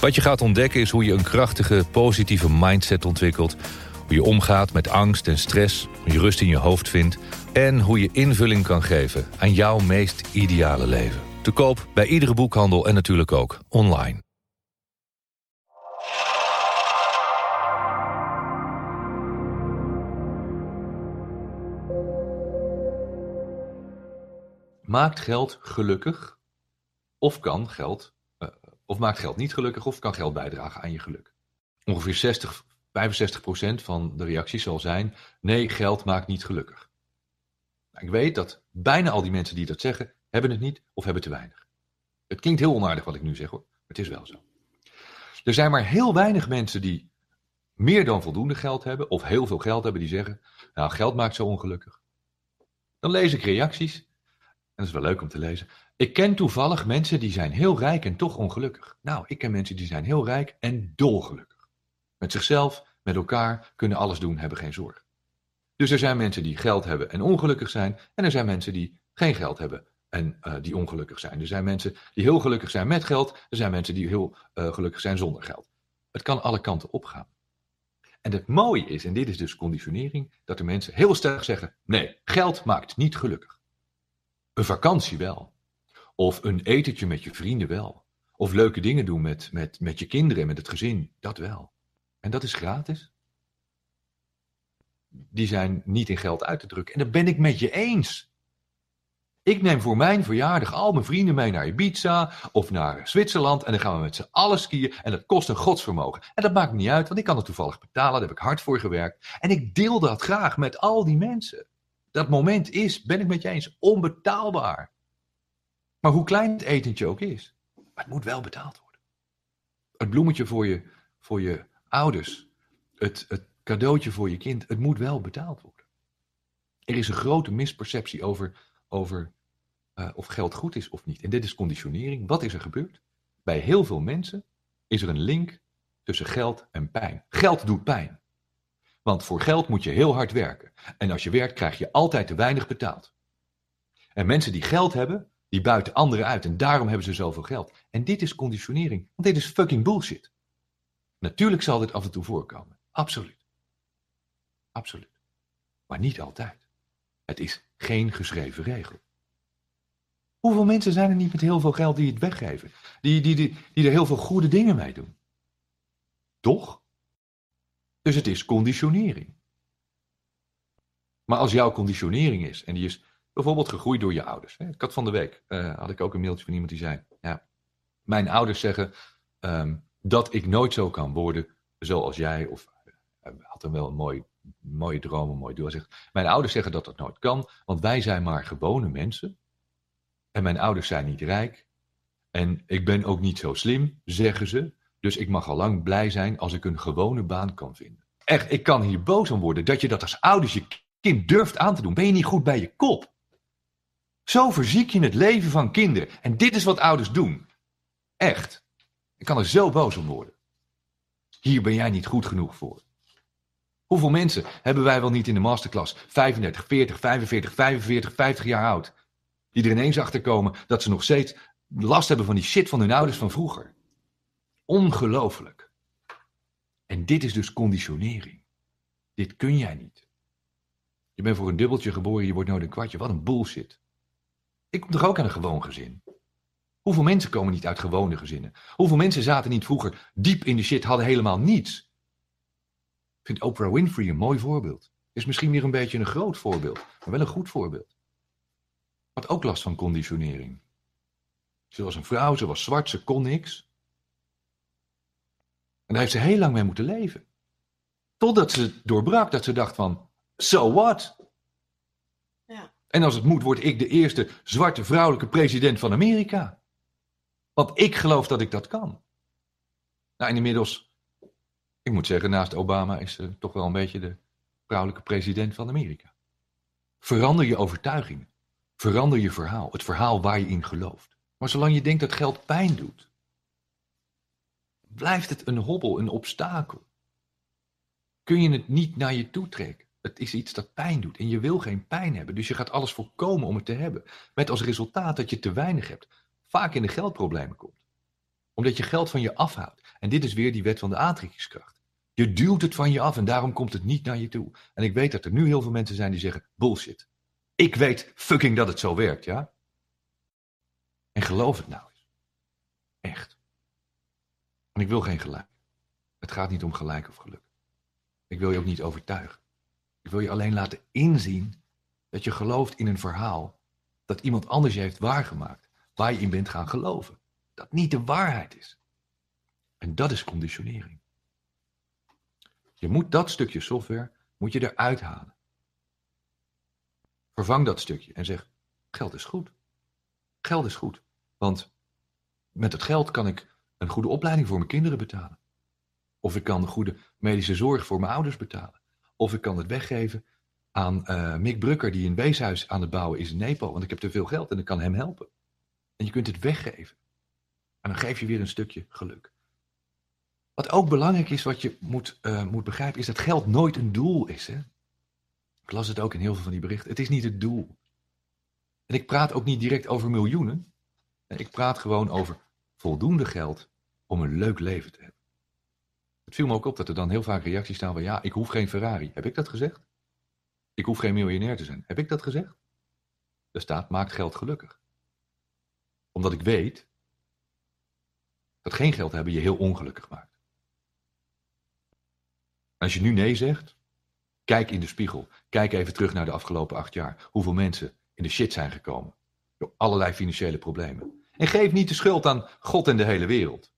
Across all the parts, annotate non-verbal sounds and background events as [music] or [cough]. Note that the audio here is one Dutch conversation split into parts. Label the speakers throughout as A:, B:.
A: Wat je gaat ontdekken is hoe je een krachtige, positieve mindset ontwikkelt. Hoe je omgaat met angst en stress, hoe je rust in je hoofd vindt... en hoe je invulling kan geven aan jouw meest ideale leven. Te koop bij iedere boekhandel en natuurlijk ook online. Maakt geld gelukkig? Of kan geld of maakt geld niet gelukkig of kan geld bijdragen aan je geluk? Ongeveer 60, 65 procent van de reacties zal zijn: nee, geld maakt niet gelukkig. Nou, ik weet dat bijna al die mensen die dat zeggen, hebben het niet of hebben te weinig. Het klinkt heel onaardig wat ik nu zeg hoor, maar het is wel zo. Er zijn maar heel weinig mensen die meer dan voldoende geld hebben of heel veel geld hebben die zeggen: nou, geld maakt zo ongelukkig. Dan lees ik reacties, dat is wel leuk om te lezen. Ik ken toevallig mensen die zijn heel rijk en toch ongelukkig. Nou, ik ken mensen die zijn heel rijk en dolgelukkig. Met zichzelf, met elkaar, kunnen alles doen, hebben geen zorg. Dus er zijn mensen die geld hebben en ongelukkig zijn. En er zijn mensen die geen geld hebben en uh, die ongelukkig zijn. Er zijn mensen die heel gelukkig zijn met geld. Er zijn mensen die heel uh, gelukkig zijn zonder geld. Het kan alle kanten opgaan. En het mooie is, en dit is dus conditionering, dat de mensen heel sterk zeggen: nee, geld maakt niet gelukkig. Een vakantie wel. Of een etentje met je vrienden wel. Of leuke dingen doen met, met, met je kinderen en met het gezin, dat wel. En dat is gratis. Die zijn niet in geld uit te drukken. En dat ben ik met je eens. Ik neem voor mijn verjaardag al mijn vrienden mee naar Ibiza of naar Zwitserland. En dan gaan we met z'n allen skiën. En dat kost een godsvermogen. En dat maakt niet uit, want ik kan het toevallig betalen. Daar heb ik hard voor gewerkt. En ik deel dat graag met al die mensen. Dat moment is, ben ik met je eens, onbetaalbaar. Maar hoe klein het etentje ook is, het moet wel betaald worden. Het bloemetje voor je, voor je ouders, het, het cadeautje voor je kind, het moet wel betaald worden. Er is een grote misperceptie over, over uh, of geld goed is of niet. En dit is conditionering. Wat is er gebeurd? Bij heel veel mensen is er een link tussen geld en pijn. Geld doet pijn. Want voor geld moet je heel hard werken. En als je werkt, krijg je altijd te weinig betaald. En mensen die geld hebben, die buiten anderen uit en daarom hebben ze zoveel geld. En dit is conditionering, want dit is fucking bullshit. Natuurlijk zal dit af en toe voorkomen. Absoluut. Absoluut. Maar niet altijd. Het is geen geschreven regel. Hoeveel mensen zijn er niet met heel veel geld die het weggeven? Die, die, die, die er heel veel goede dingen mee doen? Toch? Dus het is conditionering. Maar als jouw conditionering is, en die is bijvoorbeeld gegroeid door je ouders. Ik had van de week, uh, had ik ook een mailtje van iemand die zei, ja, mijn ouders zeggen um, dat ik nooit zo kan worden zoals jij, of uh, had dan wel een mooi, mooie droom, een mooi doel. Zegt, mijn ouders zeggen dat dat nooit kan, want wij zijn maar gewone mensen. En mijn ouders zijn niet rijk. En ik ben ook niet zo slim, zeggen ze. Dus ik mag al lang blij zijn als ik een gewone baan kan vinden. Echt, ik kan hier boos om worden dat je dat als ouders je kind durft aan te doen. Ben je niet goed bij je kop? Zo verziek je het leven van kinderen. En dit is wat ouders doen. Echt. Ik kan er zo boos om worden. Hier ben jij niet goed genoeg voor. Hoeveel mensen hebben wij wel niet in de masterclass? 35, 40, 45, 45, 50 jaar oud. Die er ineens achter komen dat ze nog steeds last hebben van die shit van hun ouders van vroeger. Ongelooflijk. En dit is dus conditionering. Dit kun jij niet. Je bent voor een dubbeltje geboren, je wordt nooit een kwartje. Wat een bullshit. Ik kom toch ook aan een gewoon gezin? Hoeveel mensen komen niet uit gewone gezinnen? Hoeveel mensen zaten niet vroeger diep in de shit, hadden helemaal niets? Ik vind Oprah Winfrey een mooi voorbeeld. Is misschien weer een beetje een groot voorbeeld, maar wel een goed voorbeeld. Had ook last van conditionering. Ze was een vrouw, ze was zwart, ze kon niks. En daar heeft ze heel lang mee moeten leven. Totdat ze doorbrak, dat ze dacht van, so what? En als het moet, word ik de eerste zwarte vrouwelijke president van Amerika. Want ik geloof dat ik dat kan. Nou, en inmiddels, ik moet zeggen, naast Obama is ze toch wel een beetje de vrouwelijke president van Amerika. Verander je overtuigingen. Verander je verhaal. Het verhaal waar je in gelooft. Maar zolang je denkt dat geld pijn doet, blijft het een hobbel, een obstakel. Kun je het niet naar je toe trekken. Het is iets dat pijn doet en je wil geen pijn hebben. Dus je gaat alles voorkomen om het te hebben. Met als resultaat dat je te weinig hebt. Vaak in de geldproblemen komt. Omdat je geld van je afhoudt. En dit is weer die wet van de aantrekkingskracht. Je duwt het van je af en daarom komt het niet naar je toe. En ik weet dat er nu heel veel mensen zijn die zeggen: bullshit. Ik weet fucking dat het zo werkt, ja? En geloof het nou. En ik wil geen gelijk. Het gaat niet om gelijk of geluk. Ik wil je ook niet overtuigen. Ik wil je alleen laten inzien dat je gelooft in een verhaal dat iemand anders je heeft waargemaakt, waar je in bent gaan geloven. Dat niet de waarheid is. En dat is conditionering. Je moet dat stukje software moet je eruit halen. Vervang dat stukje en zeg: geld is goed. Geld is goed. Want met het geld kan ik een goede opleiding voor mijn kinderen betalen. Of ik kan goede medische zorg voor mijn ouders betalen. Of ik kan het weggeven aan uh, Mick Brucker, die een weeshuis aan het bouwen is in Nepal. Want ik heb te veel geld en ik kan hem helpen. En je kunt het weggeven. En dan geef je weer een stukje geluk. Wat ook belangrijk is, wat je moet, uh, moet begrijpen, is dat geld nooit een doel is. Hè? Ik las het ook in heel veel van die berichten. Het is niet het doel. En ik praat ook niet direct over miljoenen. Ik praat gewoon over voldoende geld om een leuk leven te hebben. Het viel me ook op dat er dan heel vaak reacties staan van ja, ik hoef geen Ferrari. Heb ik dat gezegd? Ik hoef geen miljonair te zijn. Heb ik dat gezegd? Er staat maakt geld gelukkig. Omdat ik weet dat geen geld hebben je heel ongelukkig maakt. Als je nu nee zegt, kijk in de spiegel. Kijk even terug naar de afgelopen acht jaar. Hoeveel mensen in de shit zijn gekomen. Door allerlei financiële problemen. En geef niet de schuld aan God en de hele wereld.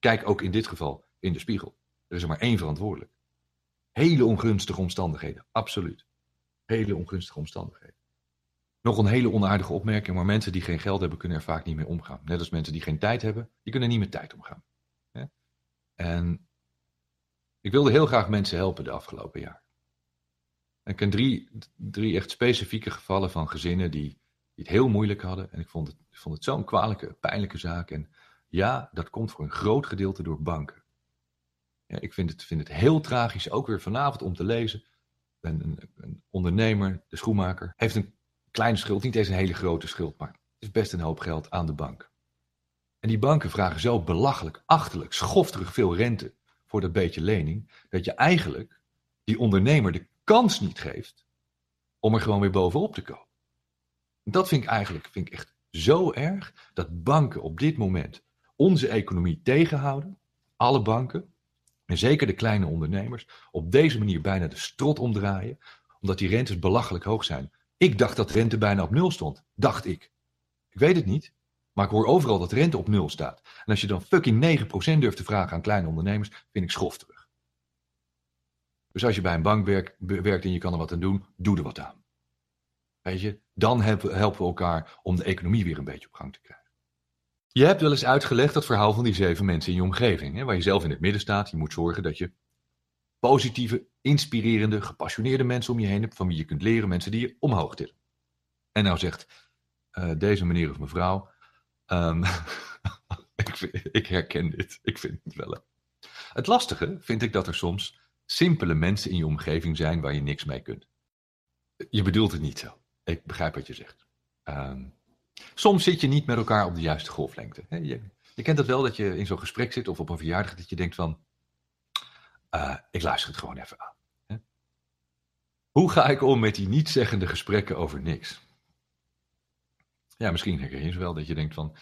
A: Kijk ook in dit geval in de spiegel. Er is er maar één verantwoordelijk. Hele ongunstige omstandigheden, absoluut. Hele ongunstige omstandigheden. Nog een hele onaardige opmerking, maar mensen die geen geld hebben kunnen er vaak niet mee omgaan. Net als mensen die geen tijd hebben, die kunnen niet met tijd omgaan. En ik wilde heel graag mensen helpen de afgelopen jaar. ik ken drie, drie echt specifieke gevallen van gezinnen die, die het heel moeilijk hadden. En ik vond het, ik vond het zo'n kwalijke, pijnlijke zaak. En ja, dat komt voor een groot gedeelte door banken. Ja, ik vind het, vind het heel tragisch, ook weer vanavond om te lezen. Een, een, een, ondernemer, de schoenmaker, heeft een kleine schuld, niet eens een hele grote schuld, maar het is best een hoop geld aan de bank. En die banken vragen zo belachelijk, achterlijk, schofterig veel rente voor dat beetje lening, dat je eigenlijk die ondernemer de kans niet geeft om er gewoon weer bovenop te komen. Dat vind ik eigenlijk vind ik echt zo erg dat banken op dit moment onze economie tegenhouden, alle banken, en zeker de kleine ondernemers, op deze manier bijna de strot omdraaien, omdat die rentes belachelijk hoog zijn. Ik dacht dat rente bijna op nul stond. Dacht ik. Ik weet het niet. Maar ik hoor overal dat rente op nul staat. En als je dan fucking 9% durft te vragen aan kleine ondernemers, vind ik schofterig. Dus als je bij een bank werkt en je kan er wat aan doen, doe er wat aan. Weet je, dan helpen we elkaar om de economie weer een beetje op gang te krijgen. Je hebt wel eens uitgelegd dat verhaal van die zeven mensen in je omgeving, hè, waar je zelf in het midden staat. Je moet zorgen dat je positieve, inspirerende, gepassioneerde mensen om je heen hebt, van wie je kunt leren, mensen die je omhoog tillen. En nou zegt uh, deze meneer of mevrouw, um, [laughs] ik, ik, herken dit, ik vind het wel. Het lastige vind ik dat er soms simpele mensen in je omgeving zijn waar je niks mee kunt. Je bedoelt het niet zo. Ik begrijp wat je zegt. Um, Soms zit je niet met elkaar op de juiste golflengte. Je, je kent dat wel, dat je in zo'n gesprek zit of op een verjaardag dat je denkt van, uh, ik luister het gewoon even aan. Hoe ga ik om met die niet-zeggende gesprekken over niks? Ja, misschien herken je ze wel dat je denkt van,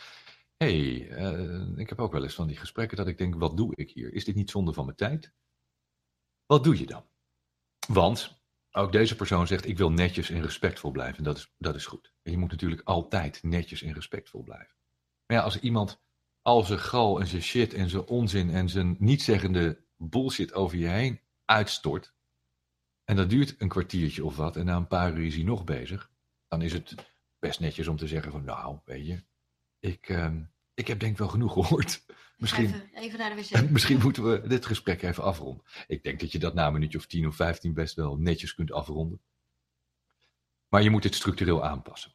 A: hé, hey, uh, ik heb ook wel eens van die gesprekken dat ik denk, wat doe ik hier? Is dit niet zonde van mijn tijd? Wat doe je dan? Want ook deze persoon zegt: Ik wil netjes en respectvol blijven. Dat is, dat is goed. En je moet natuurlijk altijd netjes en respectvol blijven. Maar ja, als iemand al zijn gal en zijn shit en zijn onzin en zijn nietzeggende bullshit over je heen uitstort. En dat duurt een kwartiertje of wat. En na een paar uur is hij nog bezig. Dan is het best netjes om te zeggen: van nou, weet je, ik, uh, ik heb denk wel genoeg gehoord. Misschien,
B: even, even naar de wc. [laughs]
A: misschien moeten we dit gesprek even afronden. Ik denk dat je dat na een minuutje of 10 of 15 best wel netjes kunt afronden. Maar je moet dit structureel aanpassen.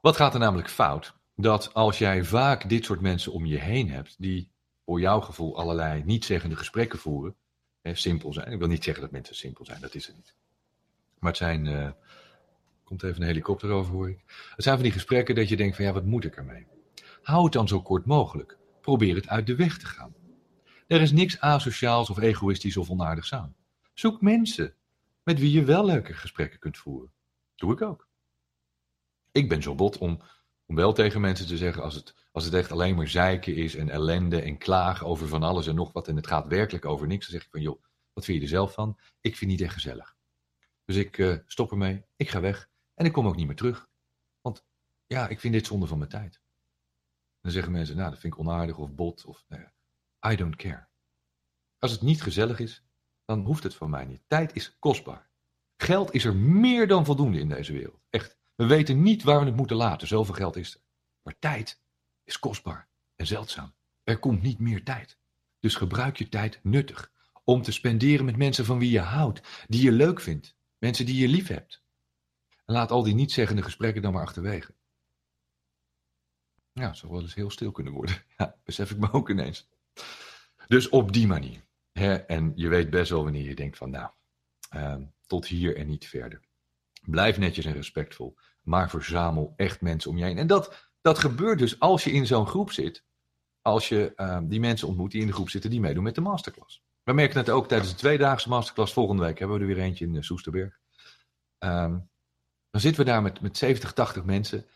A: Wat gaat er namelijk fout? Dat als jij vaak dit soort mensen om je heen hebt, die voor jouw gevoel allerlei niet-zeggende gesprekken voeren, hè, simpel zijn. Ik wil niet zeggen dat mensen simpel zijn, dat is het niet. Maar het zijn, eh, komt even een helikopter over hoor ik. Het zijn van die gesprekken dat je denkt van ja, wat moet ik ermee? Hou het dan zo kort mogelijk. Probeer het uit de weg te gaan. Er is niks asociaals of egoïstisch of onaardigs aan. Zoek mensen met wie je wel leuke gesprekken kunt voeren. Doe ik ook. Ik ben zo bot om, om wel tegen mensen te zeggen als het, als het echt alleen maar zeiken is en ellende en klagen over van alles en nog wat en het gaat werkelijk over niks. Dan zeg ik van joh, wat vind je er zelf van? Ik vind het niet echt gezellig. Dus ik uh, stop ermee, ik ga weg en ik kom ook niet meer terug. Want ja, ik vind dit zonde van mijn tijd. Dan zeggen mensen, nou dat vind ik onaardig of bot of nou I don't care. Als het niet gezellig is, dan hoeft het van mij niet. Tijd is kostbaar. Geld is er meer dan voldoende in deze wereld. Echt. We weten niet waar we het moeten laten. Zoveel geld is er. Maar tijd is kostbaar en zeldzaam. Er komt niet meer tijd. Dus gebruik je tijd nuttig. Om te spenderen met mensen van wie je houdt. Die je leuk vindt. Mensen die je lief hebt. En laat al die niet-zeggende gesprekken dan maar achterwege. Ja, zou wel eens heel stil kunnen worden. [laughs] Ja, besef ik me ook ineens. Dus op die manier. Hè? En je weet best wel wanneer je denkt van nou, uh, tot hier en niet verder. Blijf netjes en respectvol, maar verzamel echt mensen om je heen. En dat, dat gebeurt dus als je in zo'n groep zit. Als je uh, die mensen ontmoet die in de groep zitten die meedoen met de masterclass. We merken het ook tijdens de tweedaagse masterclass. Volgende week hebben we er weer eentje in Soesterberg. Um, dan zitten we daar met, met 70, 80 mensen.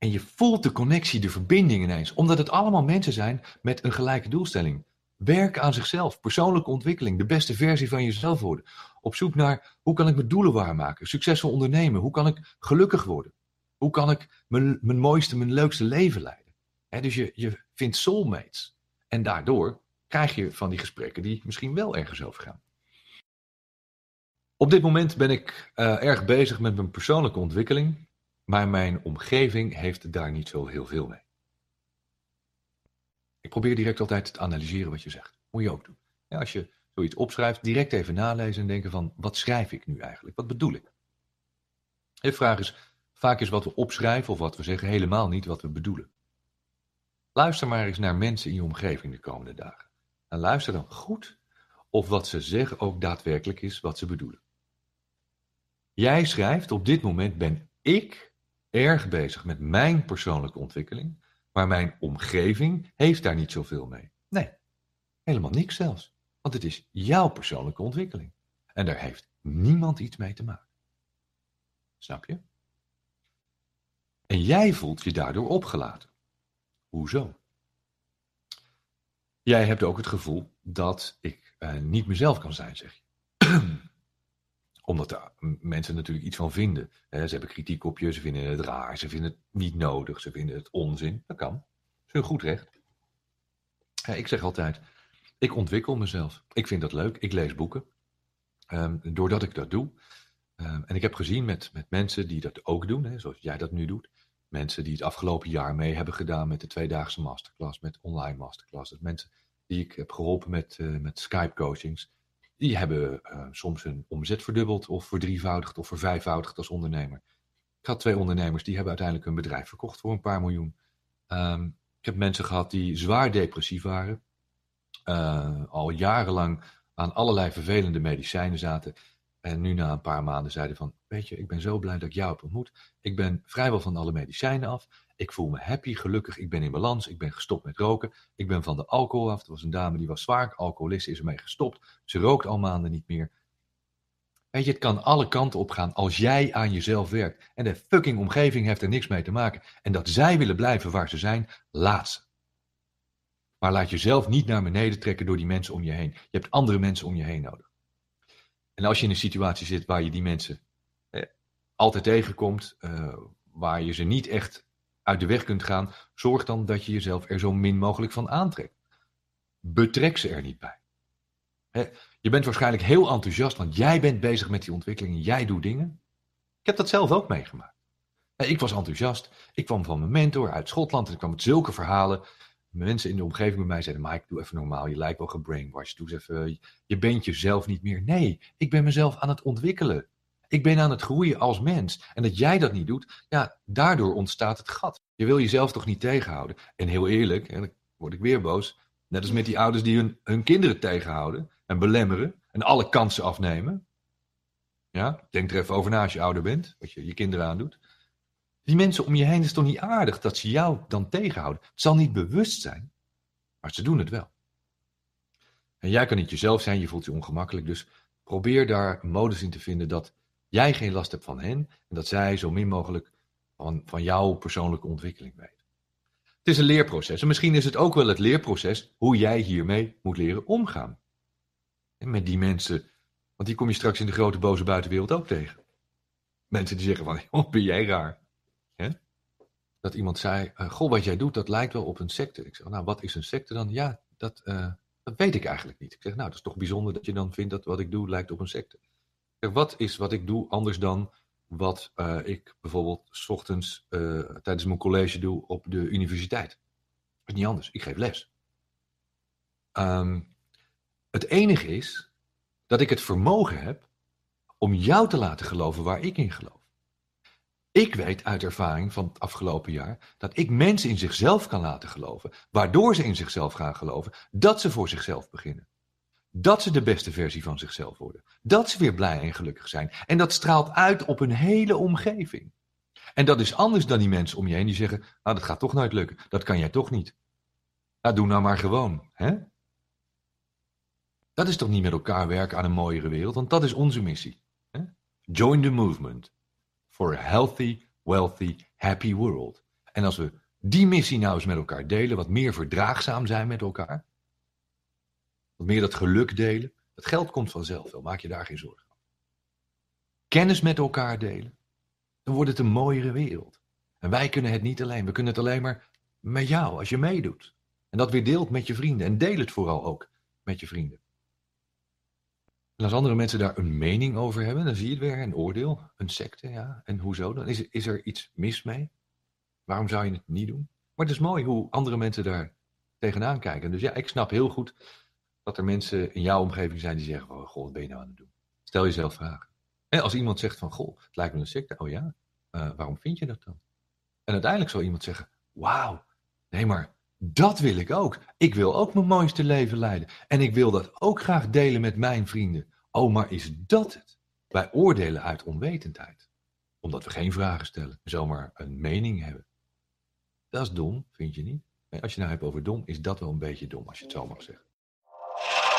A: En je voelt de connectie, de verbinding ineens. Omdat het allemaal mensen zijn met een gelijke doelstelling. Werken aan zichzelf, persoonlijke ontwikkeling, de beste versie van jezelf worden. Op zoek naar hoe kan ik mijn doelen waarmaken, succesvol ondernemen, hoe kan ik gelukkig worden, hoe kan ik mijn, mijn mooiste, mijn leukste leven leiden. dus je, je vindt soulmates. En daardoor krijg je van die gesprekken die misschien wel ergens over gaan. Op dit moment ben ik uh, erg bezig met mijn persoonlijke ontwikkeling, maar mijn omgeving heeft daar niet zo heel veel mee. Ik probeer direct altijd te analyseren wat je zegt. Moet je ook doen. Ja, als je zoiets opschrijft, direct even nalezen en denken van, wat schrijf ik nu eigenlijk? Wat bedoel ik? De vraag is, vaak is wat we opschrijven of wat we zeggen helemaal niet wat we bedoelen. Luister maar eens naar mensen in je omgeving de komende dagen. En luister dan goed of wat ze zeggen ook daadwerkelijk is wat ze bedoelen. Jij schrijft, op dit moment ben ik erg bezig met mijn persoonlijke ontwikkeling maar mijn omgeving heeft daar niet zoveel mee. Nee, helemaal niks zelfs. Want het is jouw persoonlijke ontwikkeling. En daar heeft niemand iets mee te maken. Snap je? En jij voelt je daardoor opgelaten. Hoezo? Jij hebt ook het gevoel dat ik uh, niet mezelf kan zijn, zeg je. [clears throat] Omdat er mensen natuurlijk iets van vinden. Ze hebben kritiek op je, ze vinden het raar, ze vinden het niet nodig, ze vinden het onzin. Dat kan. Dat is hun goed recht. Ik zeg altijd, ik ontwikkel mezelf. Ik vind dat leuk, ik lees boeken. Um, doordat ik dat doe. Um, en ik heb gezien met, met mensen die dat ook doen, hè, zoals jij dat nu doet. Mensen die het afgelopen jaar mee hebben gedaan met de tweedaagse masterclass, met online masterclass. Mensen die ik heb geholpen met, uh, met Skype coachings die hebben uh, soms hun omzet verdubbeld of verdrievoudigd of vervijfvoudigd als ondernemer. Ik had twee ondernemers die hebben uiteindelijk hun bedrijf verkocht voor een paar miljoen. Um, ik heb mensen gehad die zwaar depressief waren, uh, al jarenlang aan allerlei vervelende medicijnen zaten. En nu na een paar maanden zeiden van, weet je, ik ben zo blij dat ik jou heb ontmoet. Ik ben vrijwel van alle medicijnen af. Ik voel me happy, gelukkig, ik ben in balans, ik ben gestopt met roken. Ik ben van de alcohol af. Er was een dame die was zwaar alcoholist, is ermee gestopt. Ze rookt al maanden niet meer. Weet je, het kan alle kanten op gaan als jij aan jezelf werkt. En de fucking omgeving heeft er niks mee te maken. En dat zij willen blijven waar ze zijn, laat ze. Maar laat jezelf niet naar beneden trekken door die mensen om je heen. Je hebt andere mensen om je heen nodig. En als je in een situatie zit waar je die mensen eh, altijd tegenkomt, uh, waar je ze niet echt uit de weg kunt gaan, zorg dan dat je jezelf er zo min mogelijk van aantrekt. Betrek ze er niet bij. je bent waarschijnlijk heel enthousiast, want jij bent bezig met die ontwikkeling jij doet dingen. Ik heb dat zelf ook meegemaakt. Ik was enthousiast. Ik kwam van mijn mentor uit Schotland en ik kwam met zulke verhalen. mensen in de omgeving bij mij zeiden, Mike, doe even normaal, je lijkt wel gebrainwashed, doe eens even, je bent jezelf niet meer. Nee, ik ben mezelf aan het ontwikkelen. Ik ben aan het groeien als mens. En dat jij dat niet doet, ja, daardoor ontstaat het gat. Je wil jezelf toch niet tegenhouden. En heel eerlijk, en dan word ik weer boos, net als met die ouders die hun, hun kinderen tegenhouden en belemmeren en alle kansen afnemen. Ja, denk er even over na als je ouder bent, wat je je kinderen aandoet. Die mensen om je heen is toch niet aardig dat ze jou dan tegenhouden. Het zal niet bewust zijn, maar ze doen het wel. En jij kan niet jezelf zijn, je voelt je ongemakkelijk, dus probeer daar modus in te vinden dat jij geen last hebt van hen en dat zij zo min mogelijk van, van jouw persoonlijke ontwikkeling weten. Het is een leerproces en misschien is het ook wel het leerproces hoe jij hiermee moet leren omgaan. En met die mensen, want die kom je straks in de grote boze buitenwereld ook tegen. Mensen die zeggen van, [laughs] oh, ben jij raar. Dat iemand zei, uh, goh, wat jij doet, dat lijkt wel op een secte. Ik zeg, nou, wat is een secte dan? Ja, dat, uh, dat weet ik eigenlijk niet. Ik zeg, nou, dat is toch bijzonder dat je dan vindt dat wat ik doe lijkt op een secte. Wat is wat ik doe anders dan wat uh, ik bijvoorbeeld s ochtends tijdens mijn college doe op de universiteit? Dat is niet anders. Ik geef les. Um, het enige is dat ik het vermogen heb om jou te laten geloven waar ik in geloof. Ik weet uit ervaring van het afgelopen jaar dat ik mensen in zichzelf kan laten geloven, waardoor ze in zichzelf gaan geloven, dat ze voor zichzelf beginnen. Dat ze de beste versie van zichzelf worden. Dat ze weer blij en gelukkig zijn. En dat straalt uit op hun hele omgeving. En dat is anders dan die mensen om je heen die zeggen: Nou, dat gaat toch nooit lukken. Dat kan jij toch niet. Nou, doe nou maar gewoon. Hè? Dat is toch niet met elkaar werken aan een mooiere wereld? Want dat is onze missie. Hè? Join the movement for a healthy, wealthy, happy world. En als we die missie nou eens met elkaar delen, wat meer verdraagzaam zijn met elkaar, wat meer dat geluk delen, dat geld komt vanzelf wel, maak je daar geen zorgen. Kennis met elkaar delen, dan wordt het een mooiere wereld. En wij kunnen het niet alleen, we kunnen het alleen maar met jou, als je meedoet. En dat weer deelt met je vrienden. En deel het vooral ook met je vrienden. En als andere mensen daar een mening over hebben, dan zie je het weer, een oordeel, een secte, ja. En hoezo? Dan is, is er iets mis mee. Waarom zou je het niet doen? Maar het is mooi hoe andere mensen daar tegenaan kijken. Dus ja, ik snap heel goed dat er mensen in jouw omgeving zijn die zeggen, oh, goh, wat ben je nou aan het doen? Stel jezelf vragen. En als iemand zegt van, goh, het lijkt me een secte. Oh ja, uh, waarom vind je dat dan? En uiteindelijk zal iemand zeggen, wauw, nee maar dat wil ik ook. Ik wil ook mijn mooiste leven leiden. En ik wil dat ook graag delen met mijn vrienden. Oh, maar is dat het? Wij oordelen uit onwetendheid. Omdat we geen vragen stellen. Zomaar een mening hebben. Dat is dom, vind je niet? Als je nou hebt over dom, is dat wel een beetje dom, als je het zo mag zeggen. you [laughs]